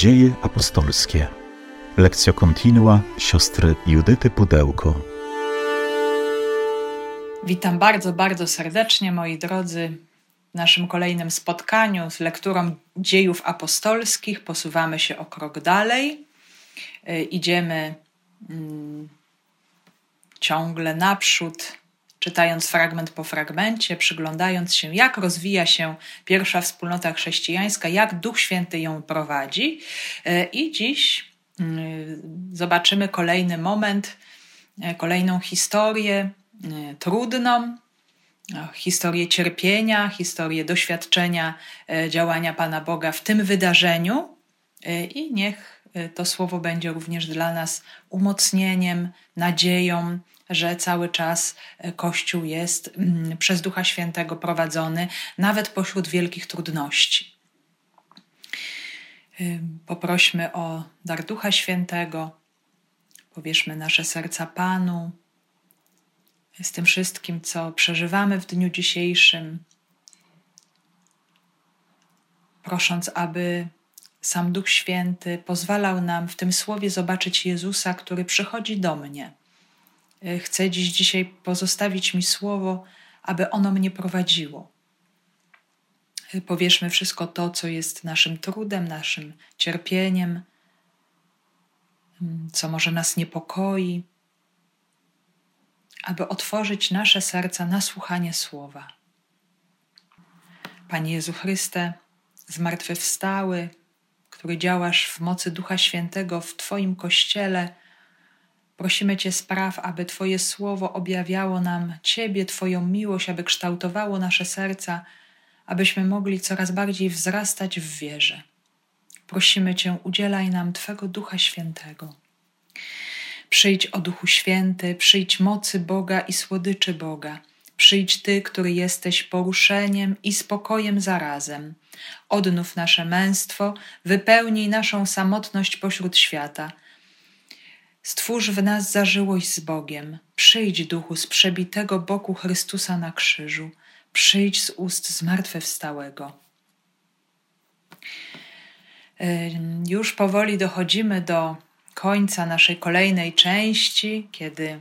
Dzieje apostolskie. Lekcja kontinua siostry Judyty Pudełko. Witam bardzo, bardzo serdecznie, moi drodzy, w naszym kolejnym spotkaniu z lekturą dziejów apostolskich. Posuwamy się o krok dalej. Idziemy mm, ciągle naprzód, czytając fragment po fragmencie, przyglądając się, jak rozwija się pierwsza wspólnota chrześcijańska, jak Duch Święty ją prowadzi. Y, I dziś y, zobaczymy kolejny moment, kolejną historię trudną, historię cierpienia, historię doświadczenia działania Pana Boga w tym wydarzeniu. I niech to słowo będzie również dla nas umocnieniem, nadzieją, że cały czas y, Kościół jest mm, przez Ducha Świętego prowadzony, nawet pośród wielkich trudności. Poprośmy o dar Ducha Świętego, powierzmy nasze serca Panu, z tym wszystkim, co przeżywamy w dniu dzisiejszym, prosząc, aby sam Duch Święty pozwalał nam w tym słowie zobaczyć Jezusa, który przychodzi do mnie. E, chcę dziś dzisiaj pozostawić mi słowo, aby ono mnie prowadziło. E, powierzmy wszystko to, co jest naszym trudem, naszym cierpieniem, mm, co może nas niepokoi, aby otworzyć nasze serca na słuchanie słowa. Panie Jezu Chryste, zmartwychwstały, który działasz w mocy Ducha Świętego w Twoim kościele. Prosimy Cię, spraw, aby Twoje słowo objawiało nam Ciebie, Twoją miłość, aby kształtowało nasze serca, abyśmy mogli coraz bardziej wzrastać w wierze. Prosimy Cię, udzielaj nam Twego Ducha Świętego. Przyjdź o Duchu Święty, przyjdź mocy Boga i słodyczy Boga. Przyjdź Ty, który jesteś poruszeniem i spokojem zarazem. Odnów nasze męstwo, wypełnij naszą samotność pośród świata. Stwórz w nas zażyłość z Bogiem. Przyjdź, duchu, z przebitego boku Chrystusa na krzyżu. Przyjdź z ust zmartwychwstałego. Już powoli dochodzimy do końca naszej kolejnej części, kiedy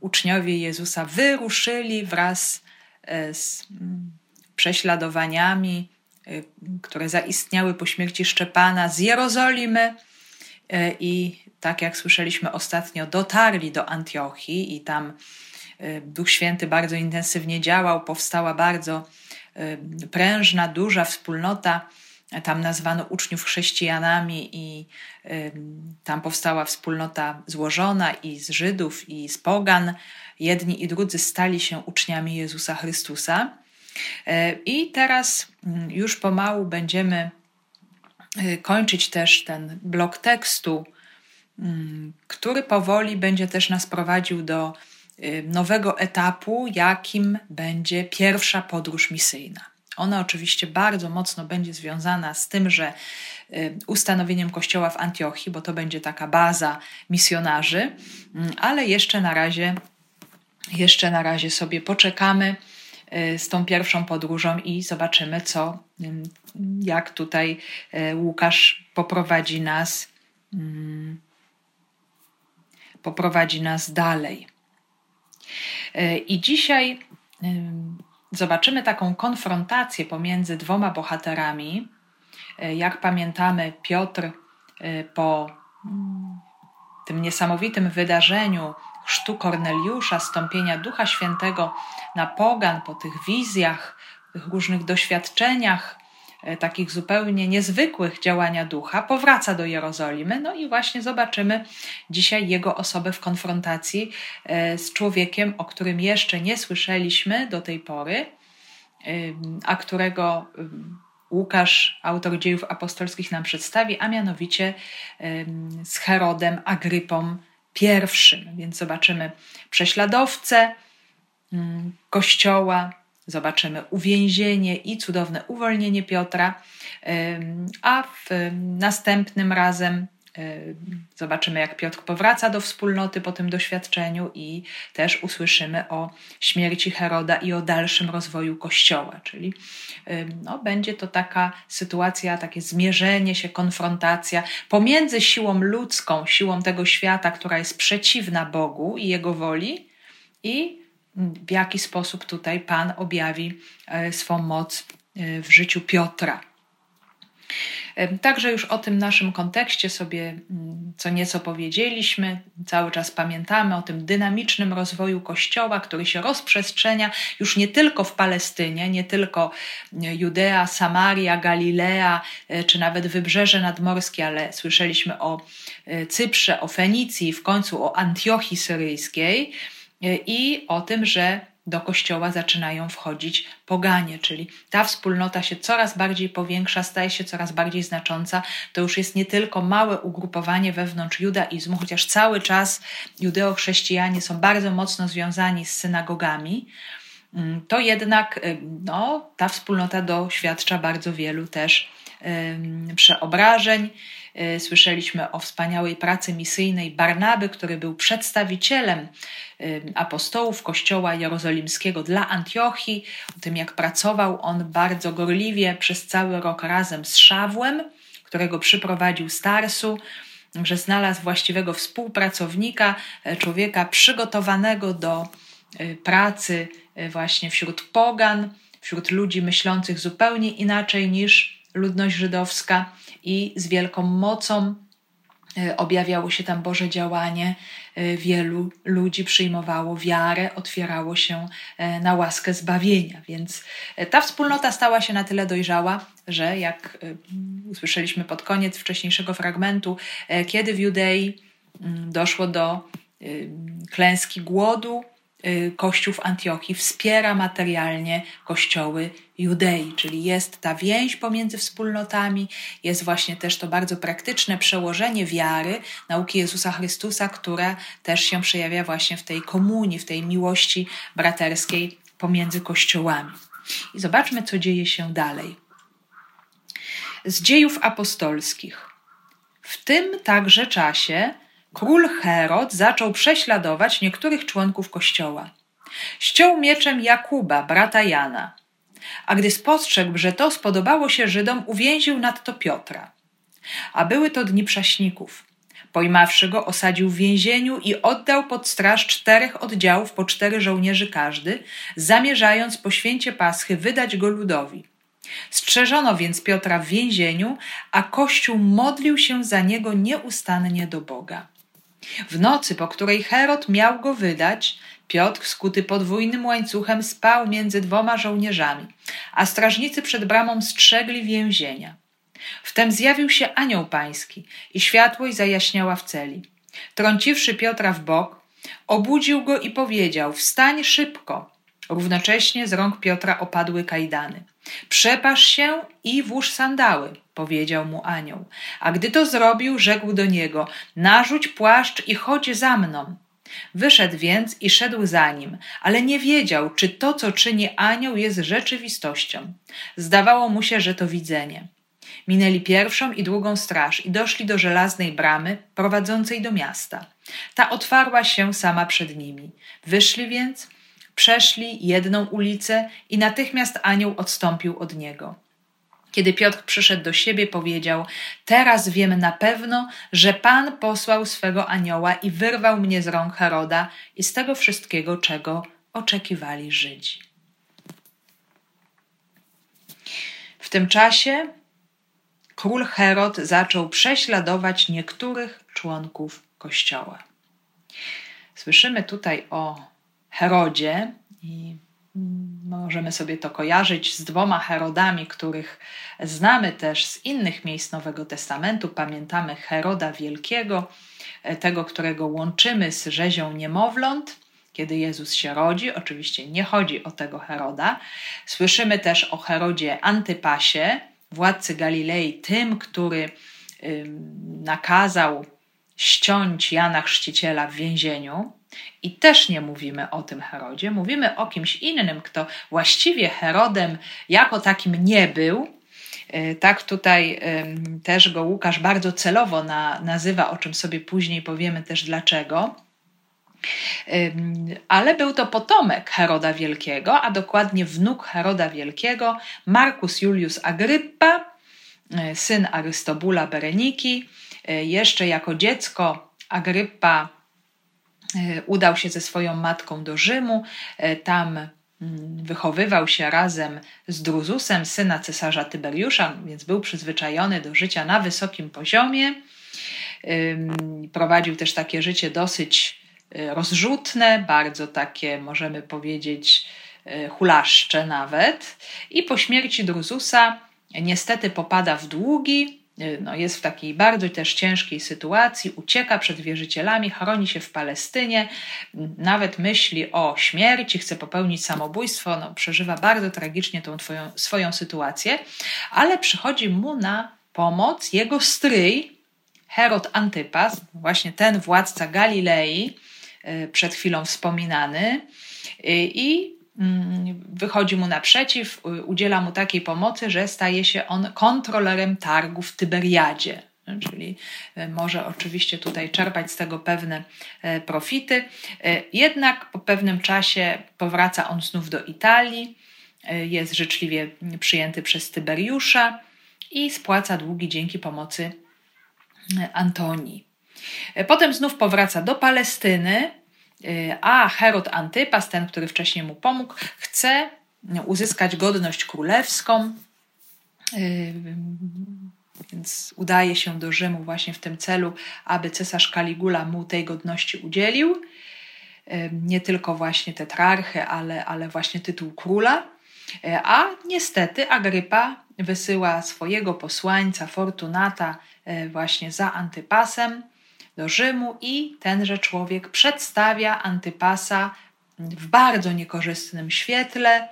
uczniowie Jezusa wyruszyli wraz e, z mm, prześladowaniami Y, które zaistniały po śmierci Szczepana z Jerozolimy y, i tak jak słyszeliśmy ostatnio, dotarli do Antiochii i tam y, Duch Święty bardzo intensywnie działał, powstała bardzo prężna, duża wspólnota. Tam nazwano uczniów chrześcijanami, i tam powstała wspólnota złożona i z Żydów, i z Pogan. Jedni i drudzy stali się uczniami Jezusa Chrystusa. I teraz mm, już pomału będziemy kończyć też ten blok tekstu, który powoli będzie też nas prowadził do e, nowego etapu, jakim będzie pierwsza podróż misyjna. Ona oczywiście bardzo mocno będzie związana z tym, że ustanowieniem kościoła w Antiochii, bo to będzie taka baza misjonarzy, mm, ale jeszcze na razie, jeszcze na razie sobie poczekamy Y, z tą pierwszą podróżą i zobaczymy, co, jak tutaj y, Łukasz poprowadzi nas, poprowadzi nas dalej. Y, I dzisiaj zobaczymy taką konfrontację pomiędzy dwoma bohaterami. Jak pamiętamy, Piotr po tym niesamowitym wydarzeniu chrztu Korneliusza, stąpienia Ducha Świętego na pogan, po tych wizjach, tych różnych doświadczeniach, e, takich zupełnie niezwykłych działania ducha, powraca do Jerozolimy. No i właśnie zobaczymy dzisiaj jego osobę w konfrontacji e, z człowiekiem, o którym jeszcze nie słyszeliśmy do tej pory, a którego Łukasz, autor dziejów apostolskich, nam przedstawi, a mianowicie z Herodem Agrypą pierwszym. Więc zobaczymy prześladowcę mm, kościoła, zobaczymy uwięzienie i cudowne uwolnienie Piotra, a w następnym razem Zobaczymy, jak Piotr powraca do wspólnoty po tym doświadczeniu, i też usłyszymy o śmierci Heroda i o dalszym rozwoju kościoła. Czyli no, będzie to taka sytuacja, takie zmierzenie się, konfrontacja pomiędzy siłą ludzką, siłą tego świata, która jest przeciwna Bogu i Jego woli, i w jaki sposób tutaj Pan objawi e, swą moc e, w życiu Piotra. Także już o tym naszym kontekście sobie mm, co nieco powiedzieliśmy. Cały czas pamiętamy o tym dynamicznym rozwoju Kościoła, który się rozprzestrzenia już nie tylko w Palestynie, nie tylko e, Judea, Samaria, Galilea, czy nawet wybrzeże nadmorskie, ale słyszeliśmy o Cyprze, o Fenicji, w końcu o Antiochii Syryjskiej i o tym, że do kościoła zaczynają wchodzić poganie, czyli ta wspólnota się coraz bardziej powiększa, staje się coraz bardziej znacząca. To już jest nie tylko małe ugrupowanie wewnątrz judaizmu, chociaż cały czas judeochrześcijanie są bardzo mocno związani z synagogami, mm, to jednak y, no, ta wspólnota doświadcza bardzo wielu też przeobrażeń. Y, słyszeliśmy o wspaniałej pracy misyjnej Barnaby, który był przedstawicielem apostołów Kościoła Jerozolimskiego dla Antiochii, o tym jak pracował on bardzo gorliwie przez cały rok razem z Szawłem, którego przyprowadził z Tarsu, że znalazł właściwego współpracownika, e, człowieka przygotowanego do e, pracy e, właśnie wśród pogan, wśród ludzi myślących zupełnie inaczej niż ludność żydowska i z wielką mocą objawiało się tam Boże działanie E, wielu ludzi przyjmowało wiarę, otwierało się e, na łaskę zbawienia. Więc e, ta wspólnota stała się na tyle dojrzała, że jak usłyszeliśmy pod koniec wcześniejszego fragmentu, kiedy w Judei mm, doszło do klęski głodu, Kościół w Antiochii wspiera materialnie kościoły Judei, czyli jest ta więź pomiędzy wspólnotami, jest właśnie też to bardzo praktyczne przełożenie wiary, nauki Jezusa Chrystusa, która też się przejawia właśnie w tej komunii, w tej miłości braterskiej pomiędzy kościołami. I zobaczmy, co dzieje się dalej. Z dziejów apostolskich. W tym także czasie Król Herod zaczął prześladować niektórych członków kościoła. Ściął mieczem Jakuba, brata Jana. A gdy spostrzegł, że to spodobało się Żydom, uwięził nadto Piotra. A były to dni prześników. Pojmawszy go, osadził w więzieniu i oddał pod straż czterech oddziałów po cztery żołnierzy każdy, zamierzając po święcie Paschy wydać go ludowi. Strzeżono więc Piotra w więzieniu, a Kościół modlił się za niego nieustannie do Boga. W nocy, po której Herod miał go wydać, Piotr, skuty podwójnym łańcuchem, spał między dwoma żołnierzami, a strażnicy przed bramą strzegli więzienia. Wtem zjawił się anioł pański i światłość zajaśniała w celi. Trąciwszy Piotra w bok, obudził go i powiedział: Wstań szybko. Równocześnie z rąk Piotra opadły kajdany. Przepasz się i włóż sandały, powiedział mu anioł. A gdy to zrobił, rzekł do niego: Narzuć płaszcz i chodź za mną. Wyszedł więc i szedł za nim, ale nie wiedział, czy to, co czyni anioł, jest rzeczywistością. Zdawało mu się, że to widzenie. Minęli pierwszą i drugą straż i doszli do żelaznej bramy prowadzącej do miasta. Ta otwarła się sama przed nimi. Wyszli więc Przeszli jedną ulicę i natychmiast anioł odstąpił od niego. Kiedy Piotr przyszedł do siebie, powiedział: Teraz wiem na pewno, że Pan posłał swego anioła i wyrwał mnie z rąk Heroda i z tego wszystkiego, czego oczekiwali Żydzi. W tym czasie król Herod zaczął prześladować niektórych członków kościoła. Słyszymy tutaj o Herodzie i możemy sobie to kojarzyć z dwoma Herodami, których znamy też z innych miejsc Nowego Testamentu. Pamiętamy Heroda Wielkiego, e, tego, którego łączymy z rzezią niemowląt, kiedy Jezus się rodzi. Oczywiście nie chodzi o tego Heroda. Słyszymy też o Herodzie Antypasie, władcy Galilei, tym, który nakazał ściąć Jana Chrzciciela w więzieniu. I też nie mówimy o tym Herodzie, mówimy o kimś innym, kto właściwie Herodem jako takim nie był, Tak tutaj też go Łukasz bardzo celowo na, nazywa, o czym sobie później powiemy też dlaczego. Ale był to potomek Heroda Wielkiego, a dokładnie wnuk Heroda Wielkiego, Marcus Julius Agryppa, e, syn Arystobula Bereniki. E, jeszcze jako dziecko Agryppa e, udał się ze swoją matką do Rzymu. Tam mm, wychowywał się razem z Druzusem, syna cesarza Tyberiusza, więc był przyzwyczajony do życia na wysokim poziomie. Prowadził też takie życie dosyć Y, rozrzutne, bardzo takie, możemy powiedzieć, hulaszcze nawet. I po śmierci Druzusa niestety popada w długi, no jest w takiej bardzo też ciężkiej sytuacji, ucieka przed wierzycielami, chroni się w Palestynie, nawet myśli o śmierci, chce popełnić samobójstwo, no, przeżywa bardzo tragicznie tą twoją, swoją sytuację, ale przychodzi mu na pomoc jego stryj, Herod Antypas, właśnie ten władca Galilei, E, przed chwilą wspominany e, i wychodzi mu naprzeciw, udziela mu takiej pomocy, że staje się on kontrolerem targu w Tyberiadzie. Czyli e, może oczywiście tutaj czerpać z tego pewne profity. Jednak po pewnym czasie powraca on znów do Italii, jest życzliwie przyjęty przez Tyberiusza i spłaca długi dzięki pomocy Antonii. Potem znów powraca do Palestyny, a Herod Antypas, ten, który wcześniej mu pomógł, chce uzyskać godność królewską, więc udaje się do Rzymu właśnie w tym celu, aby cesarz Kaligula mu tej godności udzielił. Nie tylko właśnie tetrarchy, ale, ale właśnie tytuł króla. A niestety Agrypa wysyła swojego posłańca Fortunata e, właśnie za Antypasem, do Rzymu i tenże człowiek przedstawia Antypasa w bardzo niekorzystnym świetle.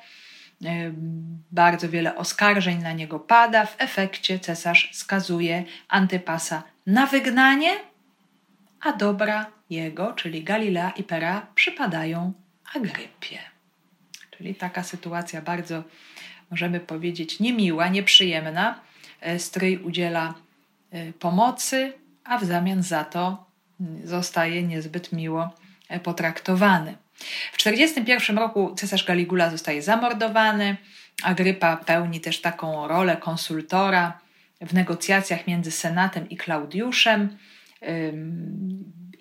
Bardzo wiele oskarżeń na niego pada. W efekcie cesarz skazuje Antypasa na wygnanie, a dobra jego, czyli Galilea i Pera, przypadają Agrypie. Czyli taka sytuacja bardzo, możemy powiedzieć, niemiła, nieprzyjemna. E, stryj udziela e, pomocy, a w zamian za to zostaje niezbyt miło potraktowany. W 1941 roku cesarz Galigula zostaje zamordowany. Agrypa pełni też taką rolę konsultora w negocjacjach między Senatem i Klaudiuszem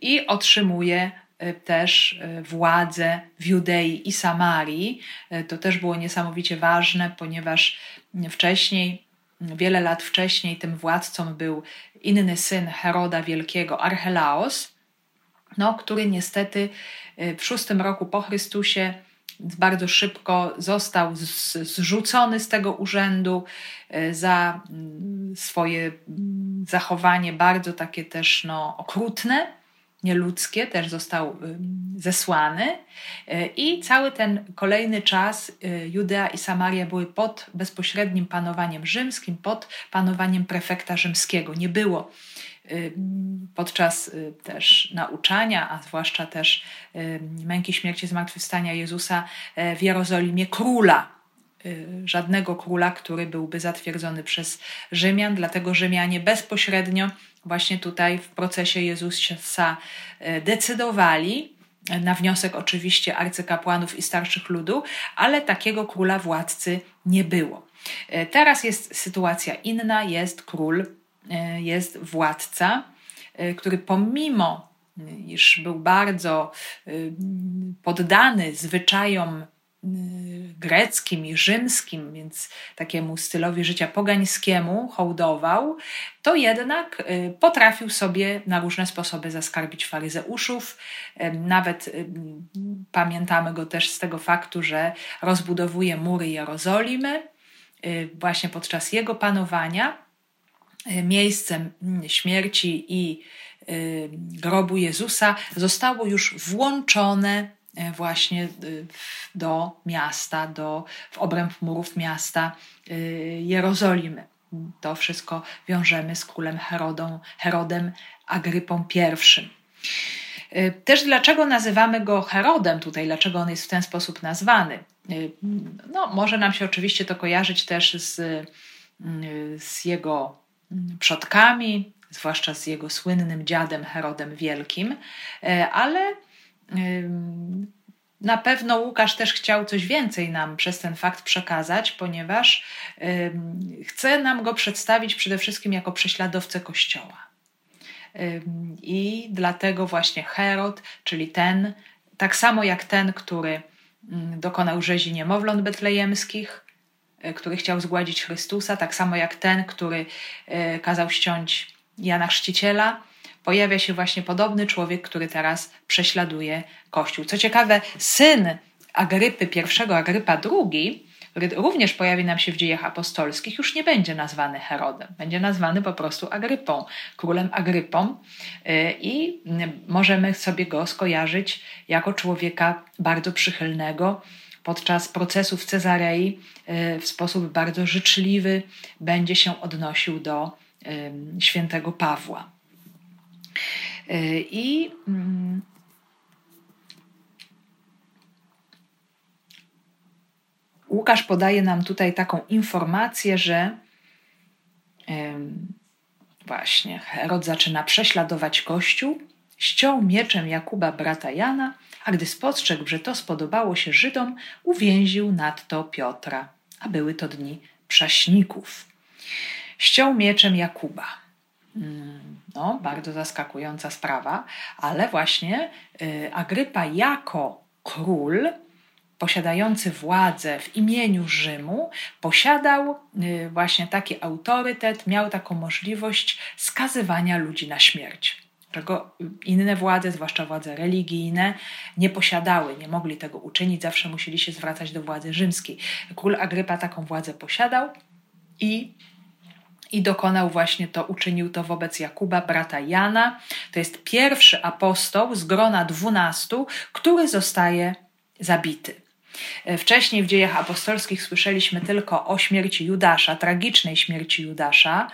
i otrzymuje e, też e, władzę w Judei i Samarii. To też było niesamowicie ważne, ponieważ wcześniej Wiele lat wcześniej tym władcą był inny syn Heroda Wielkiego, Archelaos, no, który niestety y, w szóstym roku po Chrystusie bardzo szybko został zrzucony z tego urzędu y, za mm, swoje mm, zachowanie bardzo takie też no, okrutne nieludzkie, też został zesłany y, i cały ten kolejny czas y, Judea i Samaria były pod bezpośrednim panowaniem rzymskim, pod panowaniem prefekta rzymskiego. Nie było podczas y, też nauczania, a zwłaszcza też męki śmierci zmartwychwstania Jezusa w Jerozolimie króla, żadnego króla, który byłby zatwierdzony przez Rzymian, dlatego Rzymianie bezpośrednio właśnie tutaj w procesie Jezusa e, decydowali, e, na wniosek oczywiście arcykapłanów i starszych ludu, ale takiego króla władcy nie było. Teraz jest sytuacja inna, jest król, jest władca, który pomimo iż był bardzo poddany zwyczajom Y, greckim i rzymskim, więc takiemu stylowi życia pogańskiemu hołdował, to jednak y, potrafił sobie na różne sposoby zaskarbić faryzeuszów. Y, nawet pamiętamy go też z tego faktu, że rozbudowuje mury Jerozolimy właśnie podczas jego panowania. Miejscem śmierci i grobu Jezusa zostało już włączone właśnie e, do miasta, do, w obręb murów miasta e, Jerozolimy. To wszystko wiążemy z królem Herodą, Herodem Agrypą I. Też dlaczego nazywamy go Herodem tutaj, dlaczego on jest w ten sposób nazwany? No, może nam się oczywiście to kojarzyć też z z jego przodkami, zwłaszcza z jego słynnym dziadem Herodem Wielkim, ale na pewno Łukasz też chciał coś więcej nam przez ten fakt przekazać, ponieważ chce nam go przedstawić przede wszystkim jako prześladowcę Kościoła. I dlatego właśnie Herod, czyli ten, tak samo jak ten, który dokonał rzezi niemowląt betlejemskich, e, który chciał zgładzić Chrystusa, tak samo jak ten, który e, kazał ściąć Jana Chrzciciela, pojawia się właśnie podobny człowiek, który teraz prześladuje Kościół. Co ciekawe, syn Agrypy I, Agrypa II, który również pojawi nam się w dziejach apostolskich, już nie będzie nazwany Herodem, będzie nazwany po prostu Agrypą, królem Agrypą y, i możemy sobie go skojarzyć jako człowieka bardzo przychylnego. Podczas procesów w Cezarei y, w sposób bardzo życzliwy będzie się odnosił do świętego Pawła. Y, I mm, Łukasz podaje nam tutaj taką informację, że właśnie Herod zaczyna prześladować Kościół, ściął mieczem Jakuba brata Jana, a gdy spostrzegł, że to spodobało się Żydom, uwięził nadto Piotra, a były to dni prześników. Ściął mieczem Jakuba. Mm, no, bardzo zaskakująca sprawa, ale właśnie y, Agrypa jako król posiadający władzę w imieniu Rzymu, posiadał y, właśnie taki autorytet, miał taką możliwość skazywania ludzi na śmierć. Czego inne władze, zwłaszcza władze religijne, nie posiadały, nie mogli tego uczynić, zawsze musieli się zwracać do władzy rzymskiej. Król Agrypa taką władzę posiadał i i dokonał właśnie to, uczynił to wobec Jakuba, brata Jana. To jest pierwszy apostoł z grona dwunastu, który zostaje zabity. Wcześniej w dziejach apostolskich słyszeliśmy tylko o śmierci Judasza, tragicznej śmierci Judasza,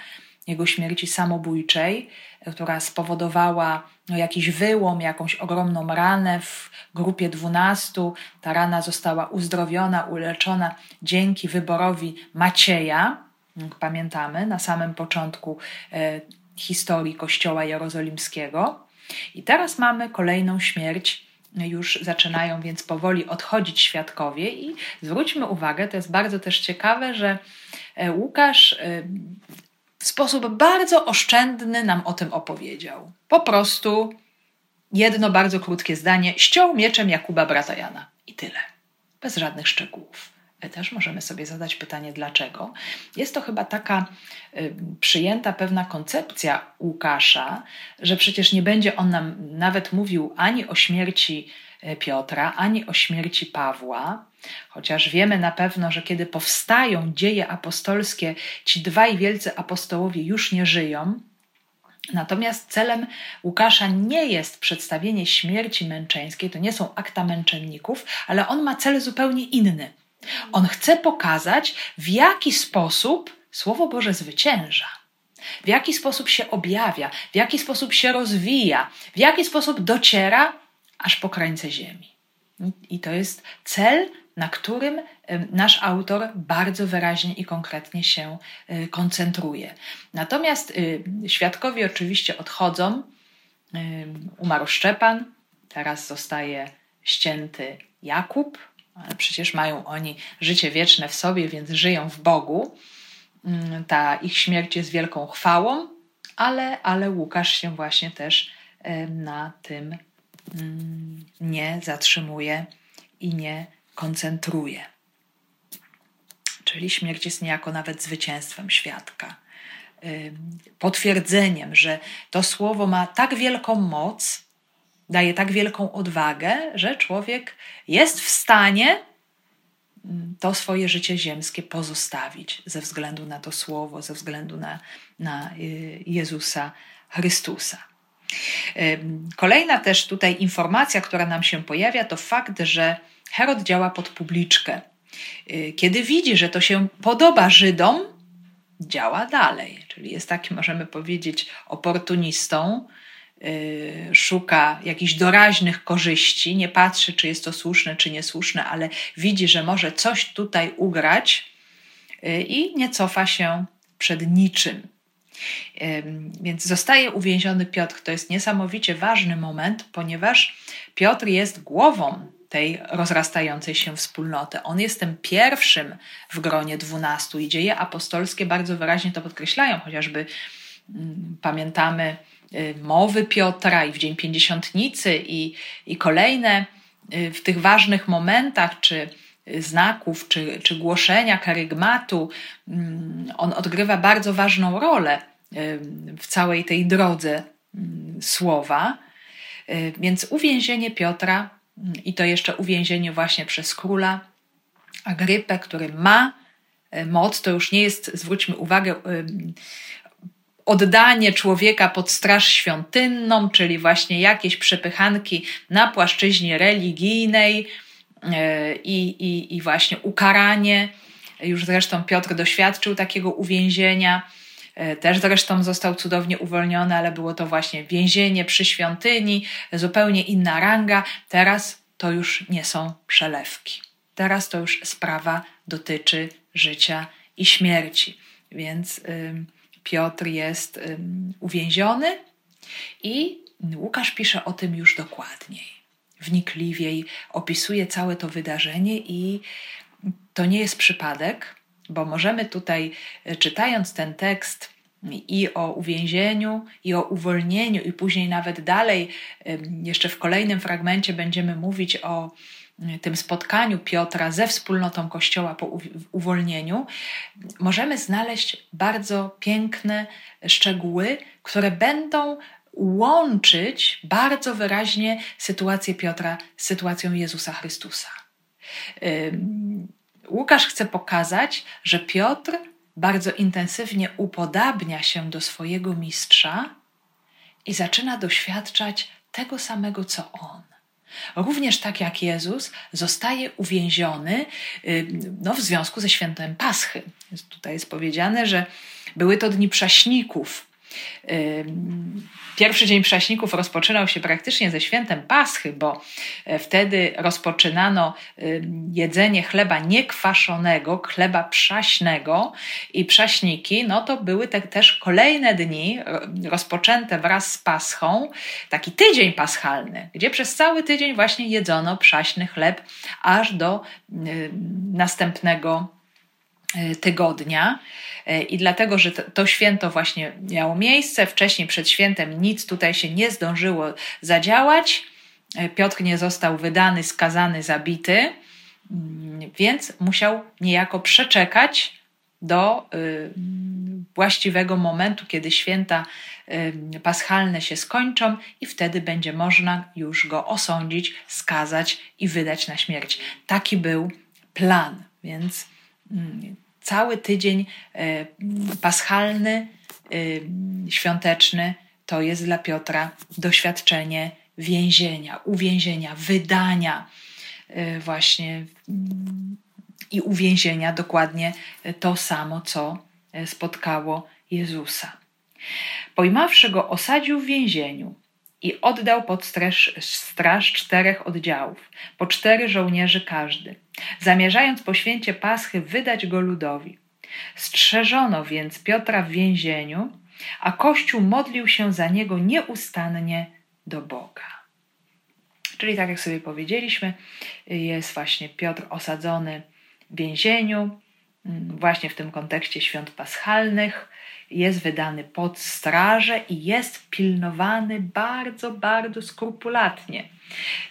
jego śmierci samobójczej, która spowodowała no, jakiś wyłom, jakąś ogromną ranę w grupie dwunastu. Ta rana została uzdrowiona, uleczona dzięki wyborowi Macieja, pamiętamy, na samym początku e, historii Kościoła Jerozolimskiego. I teraz mamy kolejną śmierć już zaczynają więc powoli odchodzić świadkowie i zwróćmy uwagę, to jest bardzo też ciekawe, że e, Łukasz e, w sposób bardzo oszczędny nam o tym opowiedział. Po prostu jedno bardzo krótkie zdanie: ściął mieczem Jakuba brata Jana i tyle. Bez żadnych szczegółów też możemy sobie zadać pytanie, dlaczego. Jest to chyba taka y, przyjęta pewna koncepcja Łukasza, że przecież nie będzie on nam nawet mówił ani o śmierci y, Piotra, ani o śmierci Pawła, chociaż wiemy na pewno, że kiedy powstają dzieje apostolskie, ci dwaj wielcy apostołowie już nie żyją. Natomiast celem Łukasza nie jest przedstawienie śmierci męczeńskiej, to nie są akta męczenników, ale on ma cel zupełnie inny. On chce pokazać, w jaki sposób Słowo Boże zwycięża, w jaki sposób się objawia, w jaki sposób się rozwija, w jaki sposób dociera aż po krańce ziemi. I to jest cel, na którym nasz autor bardzo wyraźnie i konkretnie się e, koncentruje. Natomiast e, świadkowie oczywiście odchodzą. Umarł Szczepan, teraz zostaje ścięty Jakub, przecież mają oni życie wieczne w sobie, więc żyją w Bogu. Mm, ta ich śmierć jest wielką chwałą, ale, ale Łukasz się właśnie też na tym mm, nie zatrzymuje i nie koncentruje. Czyli śmierć jest niejako nawet zwycięstwem świadka, potwierdzeniem, że to słowo ma tak wielką moc, daje tak wielką odwagę, że człowiek jest w stanie mm, to swoje życie ziemskie pozostawić ze względu na to słowo, ze względu na, na y, Jezusa Chrystusa. Kolejna też tutaj informacja, która nam się pojawia, to fakt, że Herod działa pod publiczkę. Y, kiedy widzi, że to się podoba Żydom, działa dalej, czyli jest takim, możemy powiedzieć, oportunistą, szuka jakichś doraźnych korzyści, nie patrzy, czy jest to słuszne, czy niesłuszne, ale widzi, że może coś tutaj ugrać, i nie cofa się przed niczym. Więc zostaje uwięziony Piotr. To jest niesamowicie ważny moment, ponieważ Piotr jest głową tej rozrastającej się wspólnoty. On jest tym pierwszym w gronie dwunastu i dzieje apostolskie bardzo wyraźnie to podkreślają, chociażby mm, pamiętamy y, mowy Piotra i w Dzień Pięćdziesiątnicy i, i kolejne y, w tych ważnych momentach, czy znaków, czy, czy głoszenia karygmatu, mm, on odgrywa bardzo ważną rolę w całej tej drodze mm, słowa. Y, więc uwięzienie Piotra mm, i to jeszcze uwięzienie właśnie przez króla Agrypę, który ma y, moc, to już nie jest, zwróćmy uwagę, oddanie człowieka pod straż świątynną, czyli właśnie jakieś przepychanki na płaszczyźnie religijnej y, i, i, i właśnie ukaranie. Już zresztą Piotr doświadczył takiego uwięzienia E, też zresztą został cudownie uwolniony, ale było to właśnie więzienie przy świątyni, zupełnie inna ranga. Teraz to już nie są przelewki. Teraz to już sprawa dotyczy życia i śmierci. Więc Piotr jest uwięziony i Łukasz pisze o tym już dokładniej, wnikliwiej, opisuje całe to wydarzenie i to nie jest przypadek, bo możemy tutaj, e, czytając ten tekst i o uwięzieniu, i o uwolnieniu, i później nawet dalej, jeszcze w kolejnym fragmencie będziemy mówić o tym spotkaniu Piotra ze wspólnotą Kościoła po uwolnieniu, możemy znaleźć bardzo piękne szczegóły, które będą łączyć bardzo wyraźnie sytuację Piotra z sytuacją Jezusa Chrystusa. Łukasz chce pokazać, że Piotr bardzo intensywnie upodabnia się do swojego mistrza i zaczyna doświadczać tego samego co on. Również tak jak Jezus zostaje uwięziony no, w związku ze świętem Paschy. Tutaj jest powiedziane, że były to dni prześników, Pierwszy dzień prześników rozpoczynał się praktycznie ze świętem Paschy, bo e, wtedy rozpoczynano jedzenie chleba niekwaszonego, chleba przaśnego i prześniki, no to były te, też kolejne dni rozpoczęte wraz z Paschą, taki tydzień paschalny, gdzie przez cały tydzień właśnie jedzono przaśny chleb aż do następnego tygodnia. E, I dlatego, że to święto właśnie miało miejsce, wcześniej przed świętem nic tutaj się nie zdążyło zadziałać. E, Piotr nie został wydany, skazany, zabity, mm, więc musiał niejako przeczekać do y, właściwego momentu, kiedy święta y, paschalne się skończą, i wtedy będzie można już go osądzić, skazać i wydać na śmierć. Taki był plan, więc cały tydzień e, paschalny, e, świąteczny to jest dla Piotra doświadczenie więzienia, uwięzienia, wydania e, właśnie i uwięzienia dokładnie to samo, co spotkało Jezusa. Pojmawszy go, osadził w więzieniu i oddał pod straż, straż czterech oddziałów, po cztery żołnierzy każdy, zamierzając po święcie Paschy wydać go ludowi. Strzeżono więc Piotra w więzieniu, a Kościół modlił się za niego nieustannie do Boga. Czyli tak jak sobie powiedzieliśmy, jest właśnie Piotr osadzony w więzieniu, mm, właśnie w tym kontekście świąt paschalnych, jest wydany pod strażę i jest pilnowany bardzo, bardzo skrupulatnie.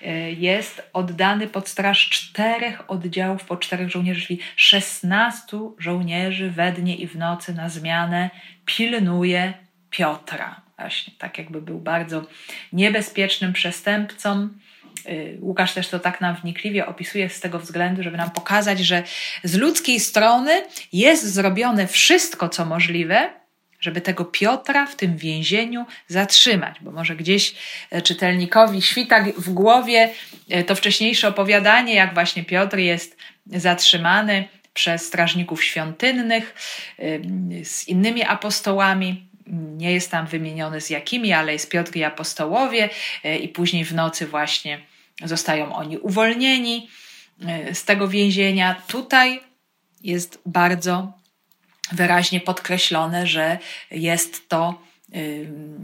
E, jest oddany pod straż czterech oddziałów po czterech żołnierzy, czyli szesnastu żołnierzy we dnie i w nocy na zmianę pilnuje Piotra. Właśnie tak jakby był bardzo niebezpiecznym przestępcą. E, Łukasz też to tak nam wnikliwie opisuje z tego względu, żeby nam pokazać, że z ludzkiej strony jest zrobione wszystko, co możliwe, żeby tego Piotra w tym więzieniu zatrzymać, bo może gdzieś e, czytelnikowi świta w głowie e, to wcześniejsze opowiadanie, jak właśnie Piotr jest zatrzymany przez strażników świątynnych e, z innymi apostołami. Nie jest tam wymieniony z jakimi, ale jest Piotr i apostołowie, i później w nocy właśnie zostają oni uwolnieni z tego więzienia. Tutaj jest bardzo wyraźnie podkreślone, że jest to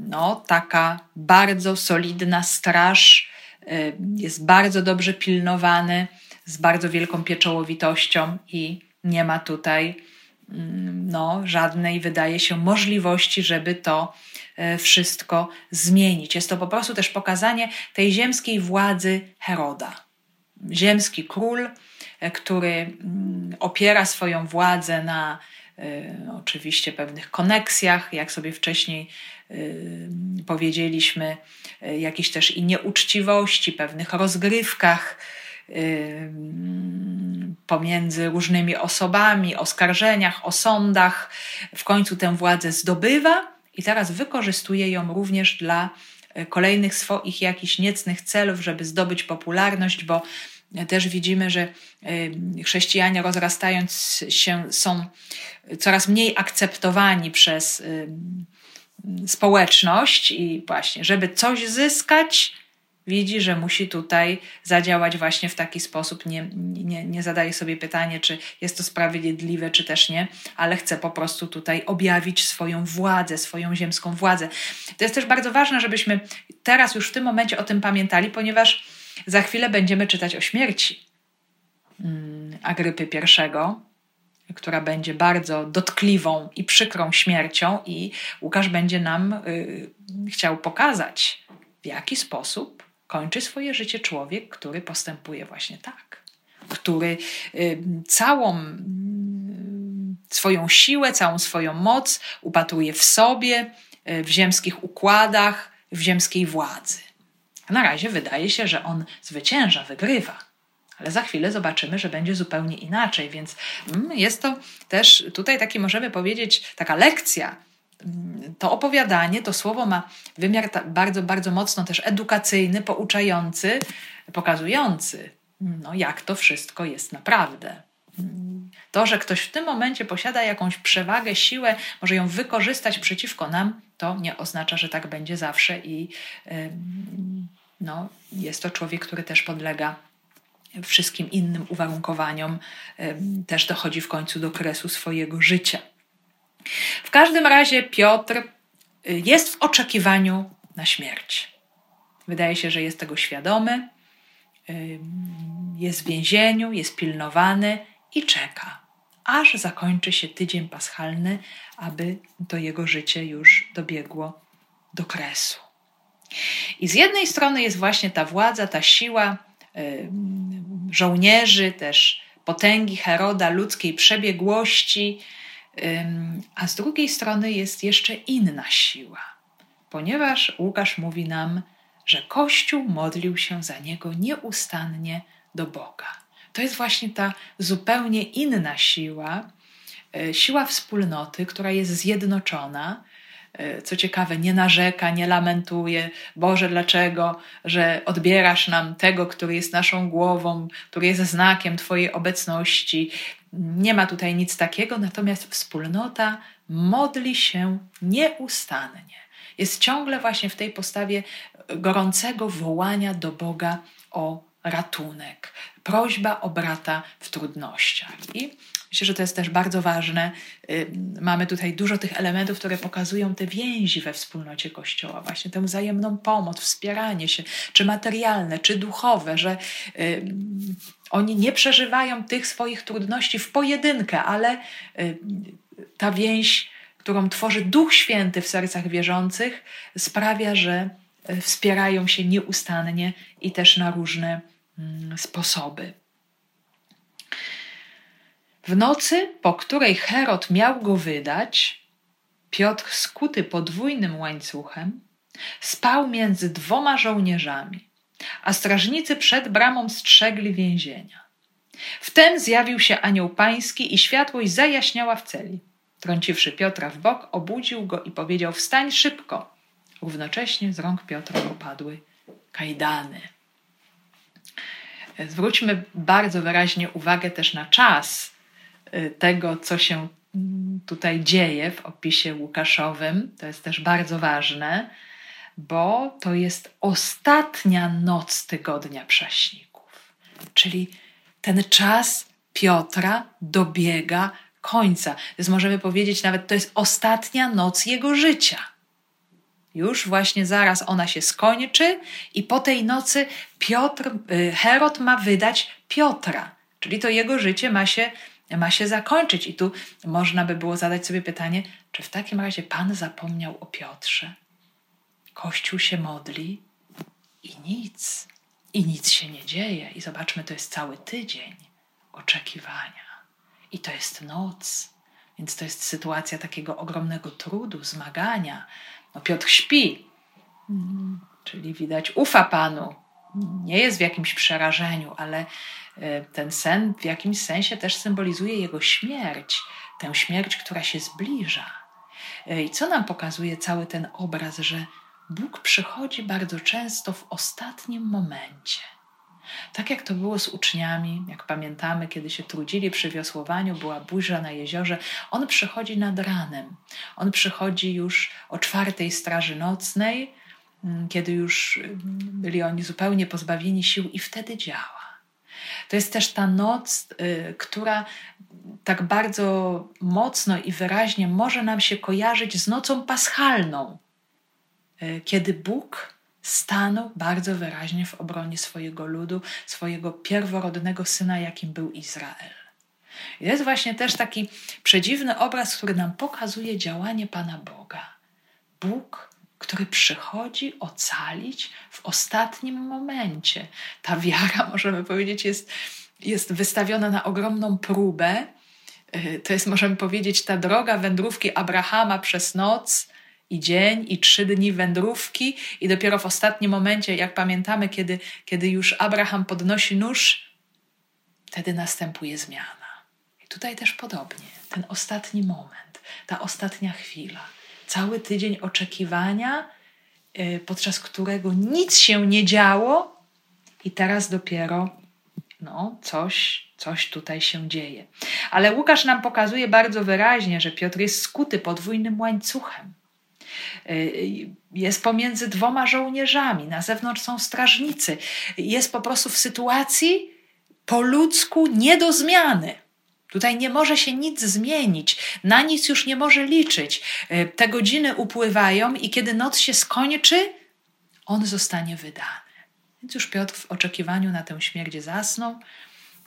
no, taka bardzo solidna straż, jest bardzo dobrze pilnowany, z bardzo wielką pieczołowitością i nie ma tutaj no, żadnej, wydaje się, możliwości, żeby to e, wszystko zmienić. Jest to po prostu też pokazanie tej ziemskiej władzy Heroda. Ziemski król, który mm, opiera swoją władzę na y, oczywiście pewnych koneksjach, jak sobie wcześniej y, powiedzieliśmy, y, jakichś też i nieuczciwości, pewnych rozgrywkach pomiędzy różnymi osobami, oskarżeniach, o sądach. W końcu tę władzę zdobywa i teraz wykorzystuje ją również dla kolejnych swoich jakichś niecnych celów, żeby zdobyć popularność, bo też widzimy, że chrześcijanie rozrastając się są coraz mniej akceptowani przez społeczność i właśnie, żeby coś zyskać, widzi, że musi tutaj zadziałać właśnie w taki sposób. Nie, nie, nie zadaje sobie pytanie, czy jest to sprawiedliwe, czy też nie, ale chce po prostu tutaj objawić swoją władzę, swoją ziemską władzę. To jest też bardzo ważne, żebyśmy teraz już w tym momencie o tym pamiętali, ponieważ za chwilę będziemy czytać o śmierci mm, Agrypy I, która będzie bardzo dotkliwą i przykrą śmiercią, i Łukasz będzie nam y, chciał pokazać, w jaki sposób kończy swoje życie człowiek, który postępuje właśnie tak, który y, całą y, swoją siłę, całą swoją moc upatruje w sobie, y, w ziemskich układach, w ziemskiej władzy. Na razie wydaje się, że on zwycięża, wygrywa. Ale za chwilę zobaczymy, że będzie zupełnie inaczej, więc mm, jest to też tutaj taki, możemy powiedzieć, taka lekcja to opowiadanie, to słowo ma wymiar bardzo, bardzo mocno też edukacyjny, pouczający, pokazujący, no, jak to wszystko jest naprawdę. To, że ktoś w tym momencie posiada jakąś przewagę, siłę, może ją wykorzystać przeciwko nam, to nie oznacza, że tak będzie zawsze i no, jest to człowiek, który też podlega wszystkim innym uwarunkowaniom, też dochodzi w końcu do kresu swojego życia. W każdym razie Piotr y, jest w oczekiwaniu na śmierć. Wydaje się, że jest tego świadomy, jest w więzieniu, jest pilnowany i czeka, aż zakończy się tydzień paschalny, aby to jego życie już dobiegło do kresu. I z jednej strony jest właśnie ta władza, ta siła żołnierzy, też potęgi Heroda, ludzkiej przebiegłości, a z drugiej strony jest jeszcze inna siła, ponieważ Łukasz mówi nam, że Kościół modlił się za niego nieustannie do Boga. To jest właśnie ta zupełnie inna siła, e, siła wspólnoty, która jest zjednoczona. E, co ciekawe, nie narzeka, nie lamentuje, Boże, dlaczego, że odbierasz nam tego, który jest naszą głową, który jest znakiem Twojej obecności, nie ma tutaj nic takiego, natomiast wspólnota modli się nieustannie. Jest ciągle właśnie w tej postawie gorącego wołania do Boga o ratunek, prośba o brata w trudnościach. I myślę, że to jest też bardzo ważne. Mamy tutaj dużo tych elementów, które pokazują te więzi we wspólnocie Kościoła, właśnie tę wzajemną pomoc, wspieranie się, czy materialne, czy duchowe, że oni nie przeżywają tych swoich trudności w pojedynkę, ale y, ta więź, którą tworzy Duch Święty w sercach wierzących, sprawia, że y, wspierają się nieustannie i też na różne sposoby. W nocy, po której Herod miał go wydać, Piotr, skuty podwójnym łańcuchem, spał między dwoma żołnierzami a strażnicy przed bramą strzegli więzienia. Wtem zjawił się anioł pański i światłość zajaśniała w celi. Trąciwszy Piotra w bok, obudził go i powiedział: Wstań szybko. Równocześnie z rąk Piotra opadły kajdany. Zwróćmy bardzo wyraźnie uwagę też na czas y, tego, co się mm, tutaj dzieje w opisie Łukaszowym. To jest też bardzo ważne bo to jest ostatnia noc tygodnia prześników. Czyli ten czas Piotra dobiega końca. Więc możemy powiedzieć nawet, to jest ostatnia noc jego życia. Już właśnie zaraz ona się skończy i po tej nocy Piotr, y, Herod ma wydać Piotra, czyli to jego życie ma się, ma się zakończyć. I tu można by było zadać sobie pytanie, czy w takim razie Pan zapomniał o Piotrze? Kościół się modli i nic, i nic się nie dzieje. I zobaczmy, to jest cały tydzień oczekiwania. I to jest noc, więc to jest sytuacja takiego ogromnego trudu, zmagania. No Piotr śpi, czyli widać ufa Panu. Nie jest w jakimś przerażeniu, ale e, ten sen w jakimś sensie też symbolizuje jego śmierć, tę śmierć, która się zbliża. E, I co nam pokazuje cały ten obraz, że Bóg przychodzi bardzo często w ostatnim momencie. Tak jak to było z uczniami, jak pamiętamy, kiedy się trudzili przy wiosłowaniu, była burza na jeziorze, on przychodzi nad ranem. On przychodzi już o czwartej straży nocnej, mm, kiedy już mm, byli oni zupełnie pozbawieni sił, i wtedy działa. To jest też ta noc, y, która tak bardzo mocno i wyraźnie może nam się kojarzyć z nocą paschalną, y, kiedy Bóg stanął bardzo wyraźnie w obronie swojego ludu, swojego pierworodnego syna, jakim był Izrael. I to jest właśnie też taki przedziwny obraz, który nam pokazuje działanie Pana Boga. Bóg, który przychodzi ocalić w ostatnim momencie. Ta wiara, możemy powiedzieć, jest, jest wystawiona na ogromną próbę. Y, to jest, możemy powiedzieć, ta droga wędrówki Abrahama przez noc, i dzień, i trzy dni wędrówki, i dopiero w ostatnim momencie, jak pamiętamy, kiedy, kiedy już Abraham podnosi nóż, wtedy następuje zmiana. I tutaj też podobnie, ten ostatni moment, ta ostatnia chwila, cały tydzień oczekiwania, yy, podczas którego nic się nie działo, i teraz dopiero no, coś, coś tutaj się dzieje. Ale Łukasz nam pokazuje bardzo wyraźnie, że Piotr jest skuty podwójnym łańcuchem. Y, jest pomiędzy dwoma żołnierzami, na zewnątrz są strażnicy. Jest po prostu w sytuacji po ludzku nie do zmiany. Tutaj nie może się nic zmienić, na nic już nie może liczyć. Y, te godziny upływają i kiedy noc się skończy, on zostanie wydany. Więc już Piotr w oczekiwaniu na tę śmierć zasnął.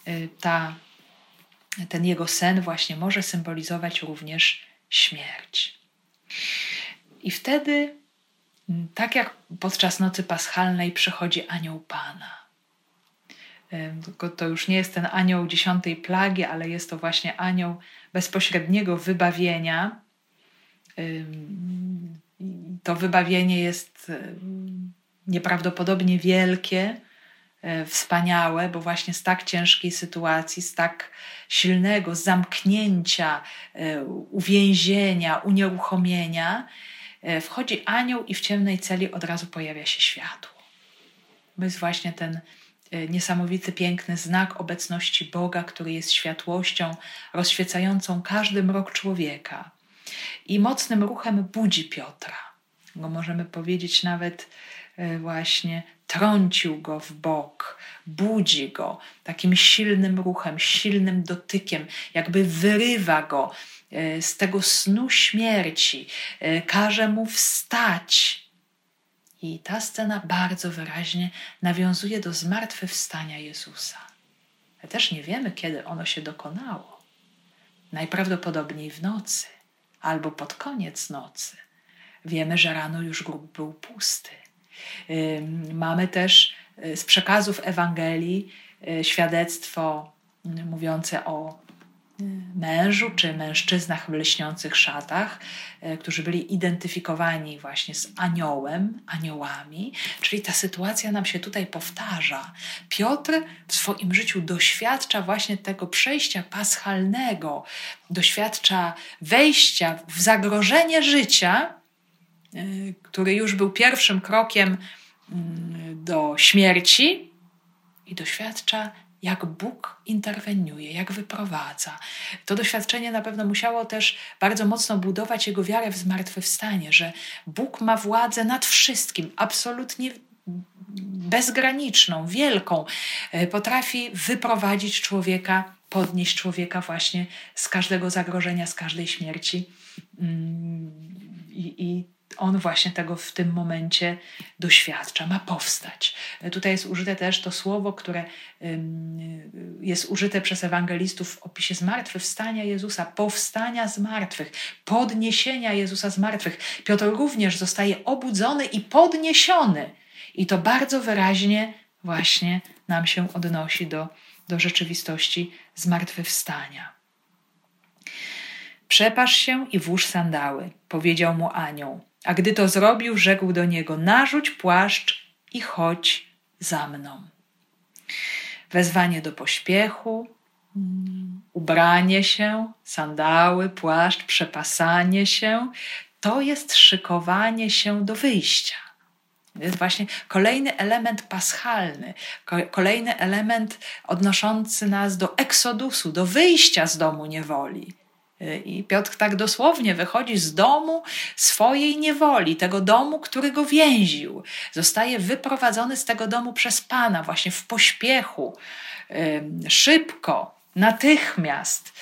Y, ta, ten jego sen właśnie może symbolizować również śmierć. I wtedy, mm, tak jak podczas nocy paschalnej, przychodzi anioł Pana. To już nie jest ten anioł dziesiątej plagi, ale jest to właśnie anioł bezpośredniego wybawienia. To wybawienie jest nieprawdopodobnie wielkie, e, wspaniałe, bo właśnie z tak ciężkiej sytuacji, z tak silnego zamknięcia, e, uwięzienia, unieruchomienia, wchodzi anioł i w ciemnej celi od razu pojawia się światło. To jest właśnie ten e, niesamowity, piękny znak obecności Boga, który jest światłością rozświecającą każdy mrok człowieka. I mocnym ruchem budzi Piotra. Go możemy powiedzieć nawet e, właśnie trącił go w bok, budzi go takim silnym ruchem, silnym dotykiem, jakby wyrywa go E, z tego snu śmierci, e, każe mu wstać. I ta scena bardzo wyraźnie nawiązuje do zmartwychwstania Jezusa. Ale też nie wiemy, kiedy ono się dokonało. Najprawdopodobniej w nocy albo pod koniec nocy. Wiemy, że rano już grób był pusty. Mamy też e, z przekazów Ewangelii świadectwo mówiące o mężu czy mężczyznach w lśniących szatach, którzy byli identyfikowani właśnie z aniołem, aniołami, czyli ta sytuacja nam się tutaj powtarza. Piotr w swoim życiu doświadcza właśnie tego przejścia paschalnego, doświadcza wejścia w zagrożenie życia, który już był pierwszym krokiem mm, do śmierci i doświadcza jak Bóg interweniuje, jak wyprowadza. To doświadczenie na pewno musiało też bardzo mocno budować jego wiarę w zmartwychwstanie, że Bóg ma władzę nad wszystkim, absolutnie bezgraniczną, wielką. E, potrafi wyprowadzić człowieka podnieść człowieka właśnie z każdego zagrożenia, z każdej śmierci. Mm, I, i on właśnie tego w tym momencie doświadcza, ma powstać. Tutaj jest użyte też to słowo, które jest użyte przez ewangelistów w opisie zmartwychwstania Jezusa, powstania z martwych, podniesienia Jezusa z martwych. Piotr również zostaje obudzony i podniesiony. I to bardzo wyraźnie właśnie nam się odnosi do, do rzeczywistości zmartwychwstania. Przepasz się i włóż sandały, powiedział mu anioł. A gdy to zrobił, rzekł do niego: Narzuć płaszcz i chodź za mną. Wezwanie do pośpiechu, ubranie się, sandały, płaszcz, przepasanie się to jest szykowanie się do wyjścia. To jest właśnie kolejny element paschalny, kolejny element odnoszący nas do eksodusu, do wyjścia z domu niewoli. I Piotr tak dosłownie wychodzi z domu swojej niewoli, tego domu, który go więził. Zostaje wyprowadzony z tego domu przez Pana, właśnie w pośpiechu, szybko, natychmiast.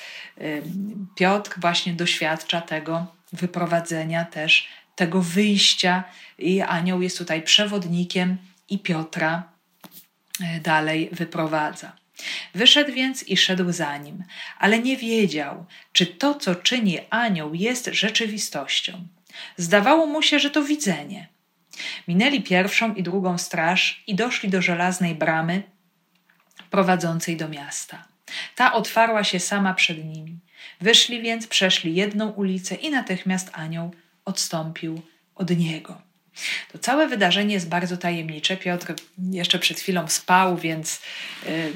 Piotr właśnie doświadcza tego wyprowadzenia też, tego wyjścia, i anioł jest tutaj przewodnikiem, i Piotra e, dalej wyprowadza. Wyszedł więc i szedł za nim, ale nie wiedział, czy to, co czyni anioł, jest rzeczywistością. Zdawało mu się, że to widzenie. Minęli pierwszą i drugą straż i doszli do żelaznej bramy prowadzącej do miasta. Ta otwarła się sama przed nimi. Wyszli więc, przeszli jedną ulicę i natychmiast anioł odstąpił od niego. To całe wydarzenie jest bardzo tajemnicze. Piotr jeszcze przed chwilą spał, więc y,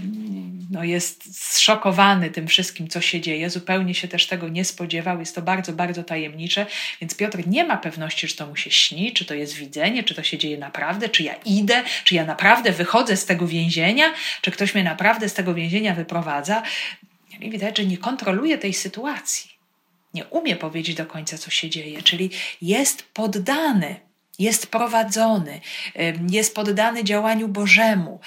no jest zszokowany tym wszystkim, co się dzieje. Zupełnie się też tego nie spodziewał. Jest to bardzo, bardzo tajemnicze, więc Piotr nie ma pewności, czy to mu się śni, czy to jest widzenie, czy to się dzieje naprawdę, czy ja idę, czy ja naprawdę wychodzę z tego więzienia, czy ktoś mnie naprawdę z tego więzienia wyprowadza. I widać, że nie kontroluje tej sytuacji. Nie umie powiedzieć do końca, co się dzieje, czyli jest poddany jest prowadzony, jest poddany działaniu Bożemu.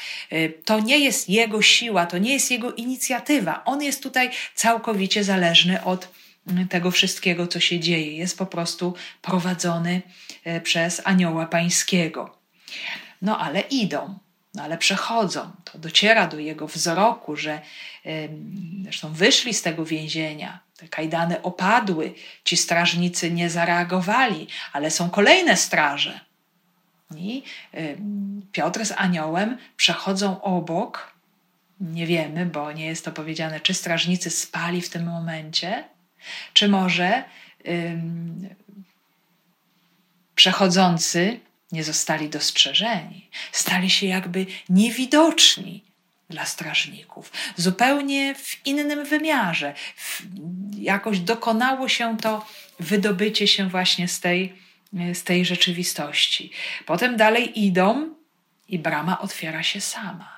To nie jest jego siła, to nie jest jego inicjatywa. On jest tutaj całkowicie zależny od mm, tego wszystkiego, co się dzieje. Jest po prostu prowadzony e, przez anioła pańskiego. No ale idą, no ale przechodzą. To dociera do jego wzroku, że zresztą wyszli z tego więzienia, te kajdany opadły, ci strażnicy nie zareagowali, ale są kolejne straże. I Piotr z aniołem przechodzą obok. Nie wiemy, bo nie jest to powiedziane, czy strażnicy spali w tym momencie, czy może ym, przechodzący nie zostali dostrzeżeni, stali się jakby niewidoczni dla strażników, zupełnie w innym wymiarze. Jakoś dokonało się to wydobycie się właśnie z tej, z tej rzeczywistości. Potem dalej idą i brama otwiera się sama.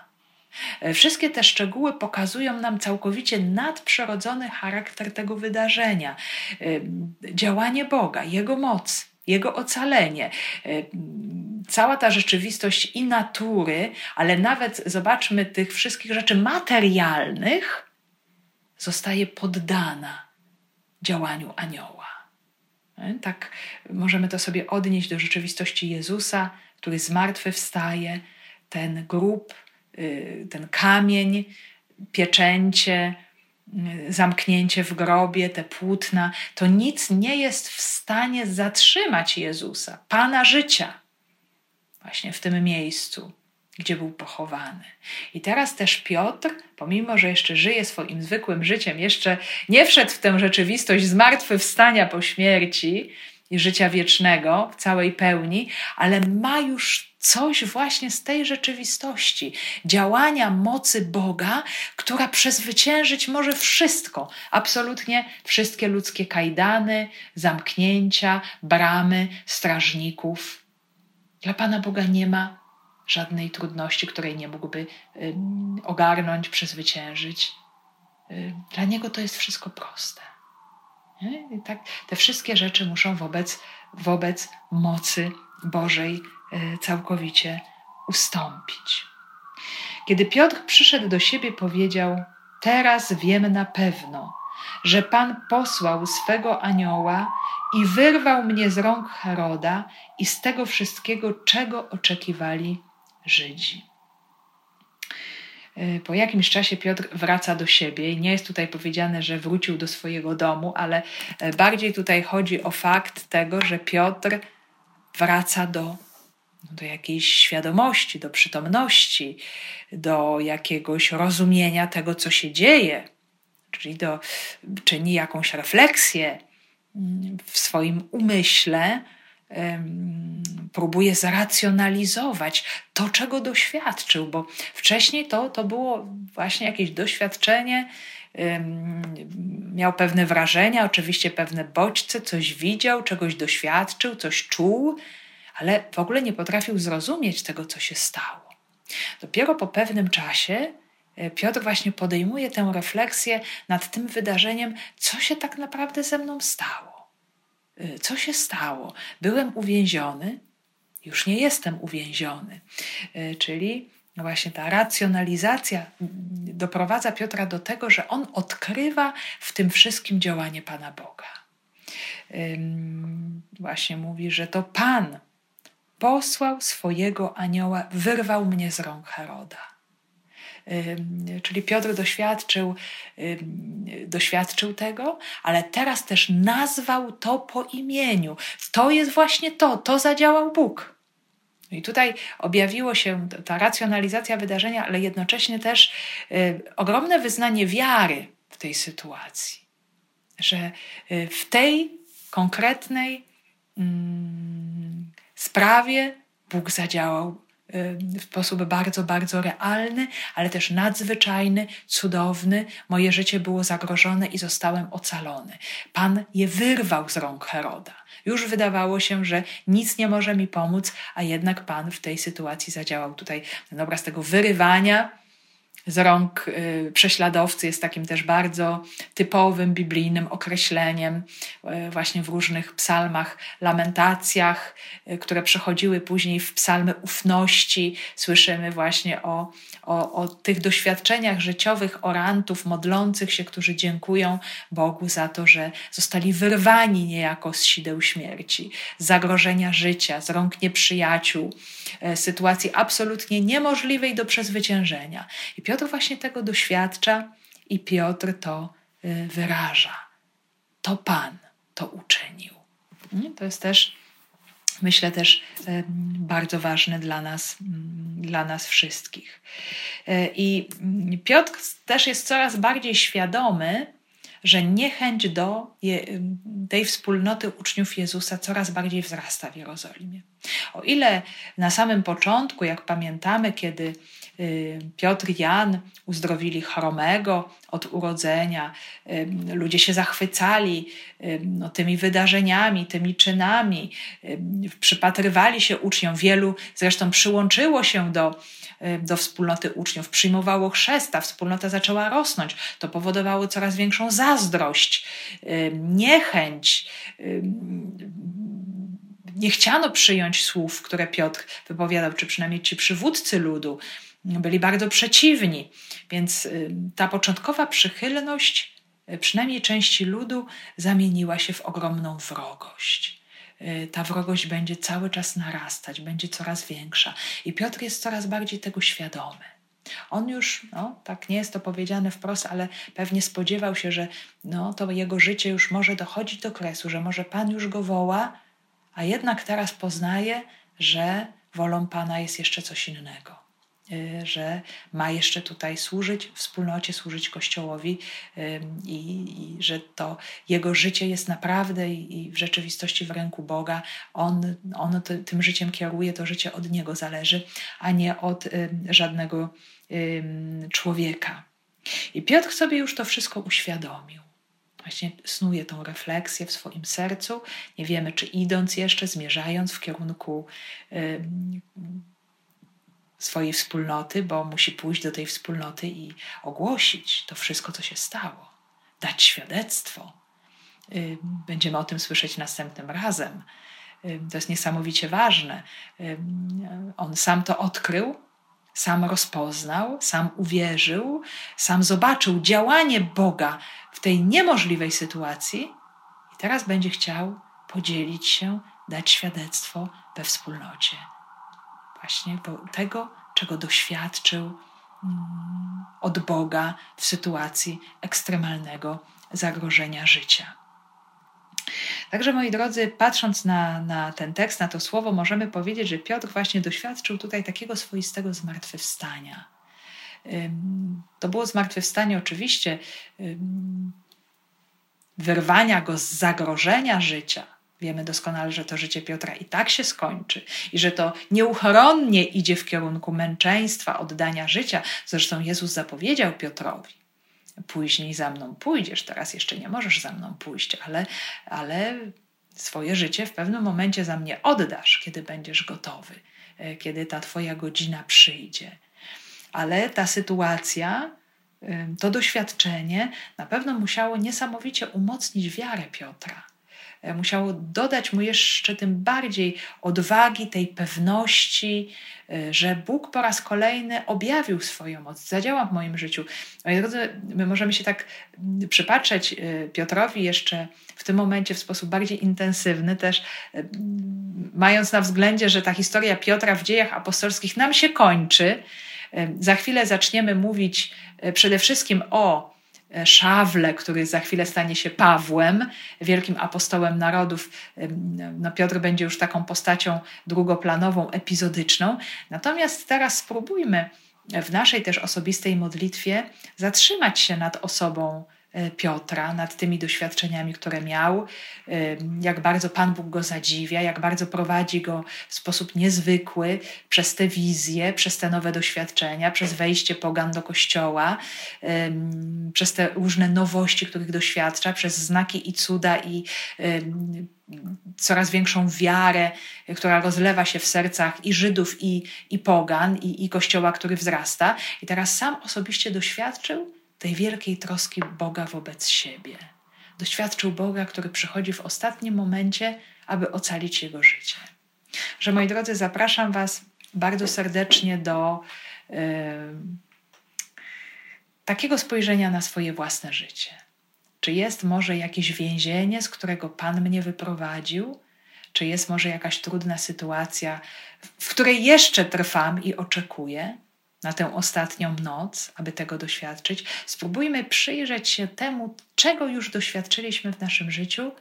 Wszystkie te szczegóły pokazują nam całkowicie nadprzyrodzony charakter tego wydarzenia, działanie Boga, Jego moc, Jego ocalenie cała ta rzeczywistość i natury, ale nawet zobaczmy tych wszystkich rzeczy materialnych, zostaje poddana działaniu anioła. E, tak możemy to sobie odnieść do rzeczywistości Jezusa, który z wstaje, ten grób, y, ten kamień, pieczęcie, zamknięcie w grobie, te płótna, to nic nie jest w stanie zatrzymać Jezusa, Pana życia właśnie w tym miejscu, gdzie był pochowany. I teraz też Piotr, pomimo że jeszcze żyje swoim zwykłym życiem, jeszcze nie wszedł w tę rzeczywistość zmartwychwstania po śmierci życia wiecznego w całej pełni, ale ma już coś właśnie z tej rzeczywistości, działania mocy Boga, która przezwyciężyć może wszystko, absolutnie wszystkie ludzkie kajdany, zamknięcia, bramy, strażników dla Pana Boga nie ma żadnej trudności, której nie mógłby ogarnąć, przezwyciężyć. Dla Niego to jest wszystko proste. I tak te wszystkie rzeczy muszą wobec, wobec mocy Bożej y, całkowicie ustąpić. Kiedy Piotr przyszedł do siebie, powiedział: teraz wiem na pewno, że Pan posłał swego anioła i wyrwał mnie z rąk Heroda i z tego wszystkiego, czego oczekiwali Żydzi. Y, po jakimś czasie Piotr wraca do siebie i nie jest tutaj powiedziane, że wrócił do swojego domu, ale e, bardziej tutaj chodzi o fakt tego, że Piotr wraca do, do jakiejś świadomości, do przytomności, do jakiegoś rozumienia tego, co się dzieje, czyli do, czyni jakąś refleksję mm, w swoim umyśle próbuje zracjonalizować to, czego doświadczył, bo wcześniej to, to było właśnie jakieś doświadczenie, miał pewne wrażenia, oczywiście pewne bodźce, coś widział, czegoś doświadczył, coś czuł, ale w ogóle nie potrafił zrozumieć tego, co się stało. Dopiero po pewnym czasie e, Piotr właśnie podejmuje tę refleksję nad tym wydarzeniem, co się tak naprawdę ze mną stało. Y, co się stało? Byłem uwięziony, już nie jestem uwięziony. Y, czyli właśnie ta racjonalizacja doprowadza Piotra do tego, że on odkrywa w tym wszystkim działanie Pana Boga. Właśnie mówi, że to Pan posłał swojego anioła, wyrwał mnie z rąk Heroda. Czyli Piotr doświadczył, doświadczył tego, ale teraz też nazwał to po imieniu. To jest właśnie to, to zadziałał Bóg. I tutaj objawiło się ta racjonalizacja wydarzenia, ale jednocześnie też ogromne wyznanie wiary w tej sytuacji, że y, w tej konkretnej mm, sprawie Bóg zadziałał w sposób bardzo, bardzo realny, ale też nadzwyczajny, cudowny. Moje życie było zagrożone i zostałem ocalony. Pan je wyrwał z rąk Heroda. Już wydawało się, że nic nie może mi pomóc, a jednak Pan w tej sytuacji zadziałał. Tutaj ten obraz tego wyrywania z rąk y, prześladowcy jest takim też bardzo typowym biblijnym określeniem y, właśnie w różnych psalmach, lamentacjach, y, które przechodziły później w psalmy ufności. Słyszymy właśnie o, o, o tych doświadczeniach życiowych orantów modlących się, którzy dziękują Bogu za to, że zostali wyrwani niejako z sideł śmierci, z zagrożenia życia, z rąk nieprzyjaciół, sytuacji absolutnie niemożliwej do przezwyciężenia. I Piotr właśnie tego doświadcza i Piotr to y, wyraża. To Pan to uczynił. To jest też, myślę, też y, bardzo ważne dla nas, mm, dla nas wszystkich. I Piotr też jest coraz bardziej świadomy, że niechęć do tej wspólnoty uczniów Jezusa coraz bardziej wzrasta w Jerozolimie. O ile na samym początku, jak pamiętamy, kiedy Y, Piotr i Jan uzdrowili chromego od urodzenia. Y, ludzie się zachwycali y, no, tymi wydarzeniami, tymi czynami, przypatrywali się uczniom. Wielu zresztą przyłączyło się do, do wspólnoty uczniów, przyjmowało chrzesta, wspólnota zaczęła rosnąć. To powodowało coraz większą zazdrość, niechęć. Nie chciano przyjąć słów, które Piotr wypowiadał, czy przynajmniej ci przywódcy ludu byli bardzo przeciwni. Więc y, ta początkowa przychylność, y, przynajmniej części ludu, zamieniła się w ogromną wrogość. Y, ta wrogość będzie cały czas narastać, będzie coraz większa. I Piotr jest coraz bardziej tego świadomy. On już, no, tak nie jest to powiedziane wprost, ale pewnie spodziewał się, że no, to jego życie już może dochodzić do kresu, że może Pan już go woła, a jednak teraz poznaje, że wolą Pana jest jeszcze coś innego. Y, że ma jeszcze tutaj służyć wspólnocie, służyć Kościołowi i, i że to jego życie jest naprawdę i, w rzeczywistości w ręku Boga. On, on tym życiem kieruje, to życie od Niego zależy, a nie od żadnego człowieka. I Piotr sobie już to wszystko uświadomił. Właśnie snuje tą refleksję w swoim sercu. Nie wiemy, czy idąc jeszcze, zmierzając w kierunku swojej wspólnoty, bo musi pójść do tej wspólnoty i ogłosić to wszystko, co się stało, dać świadectwo. Będziemy o tym słyszeć następnym razem. To jest niesamowicie ważne. On sam to odkrył, sam rozpoznał, sam uwierzył, sam zobaczył działanie Boga w tej niemożliwej sytuacji i teraz będzie chciał podzielić się, dać świadectwo we wspólnocie. Właśnie tego, czego doświadczył mm, od Boga w sytuacji ekstremalnego zagrożenia życia. Także, moi drodzy, patrząc na, na ten tekst, na to słowo, możemy powiedzieć, że Piotr właśnie doświadczył tutaj takiego swoistego zmartwychwstania. To było zmartwychwstanie oczywiście wyrwania go z zagrożenia życia. Wiemy doskonale, że to życie Piotra i tak się skończy i że to nieuchronnie idzie w kierunku męczeństwa, oddania życia. Zresztą Jezus zapowiedział Piotrowi później za mną pójdziesz, teraz jeszcze nie możesz za mną pójść, ale, ale swoje życie w pewnym momencie za mnie oddasz, kiedy będziesz gotowy, e, kiedy ta Twoja godzina przyjdzie. Ale ta sytuacja, to doświadczenie na pewno musiało niesamowicie umocnić wiarę Piotra E, musiało dodać mu jeszcze tym bardziej odwagi, tej pewności, e, że Bóg po raz kolejny objawił swoją moc, zadziała w moim życiu. Moi drodzy, my możemy się tak mm, przypatrzeć e, Piotrowi jeszcze w tym momencie w sposób bardziej intensywny, też mając na względzie, że ta historia Piotra w dziejach apostolskich nam się kończy. Za chwilę zaczniemy mówić przede wszystkim o E, Szawle, który za chwilę stanie się Pawłem, wielkim apostołem narodów. No, Piotr będzie już taką postacią drugoplanową, epizodyczną. Natomiast teraz spróbujmy w naszej też osobistej modlitwie zatrzymać się nad osobą E, Piotra, nad tymi doświadczeniami, które miał, e, jak bardzo Pan Bóg go zadziwia, jak bardzo prowadzi go w sposób niezwykły przez te wizje, przez te nowe doświadczenia, przez wejście pogan do kościoła, przez te różne nowości, których doświadcza, przez znaki i cuda i coraz większą wiarę, która rozlewa się w sercach i Żydów, i, i pogan, i, i kościoła, który wzrasta. I teraz sam osobiście doświadczył, tej wielkiej troski Boga wobec siebie. Doświadczył Boga, który przychodzi w ostatnim momencie, aby ocalić jego życie. Że moi drodzy, zapraszam Was bardzo serdecznie do yy, takiego spojrzenia na swoje własne życie. Czy jest może jakieś więzienie, z którego Pan mnie wyprowadził? Czy jest może jakaś trudna sytuacja, w której jeszcze trwam i oczekuję? Na tę ostatnią noc, aby tego doświadczyć, spróbujmy przyjrzeć się temu, czego już doświadczyliśmy w naszym życiu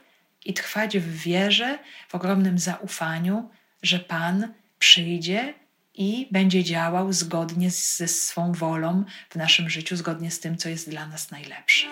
i trwać w wierze, w ogromnym zaufaniu, że Pan przyjdzie i będzie działał zgodnie ze swą wolą w naszym życiu, zgodnie z tym, co jest dla nas najlepsze.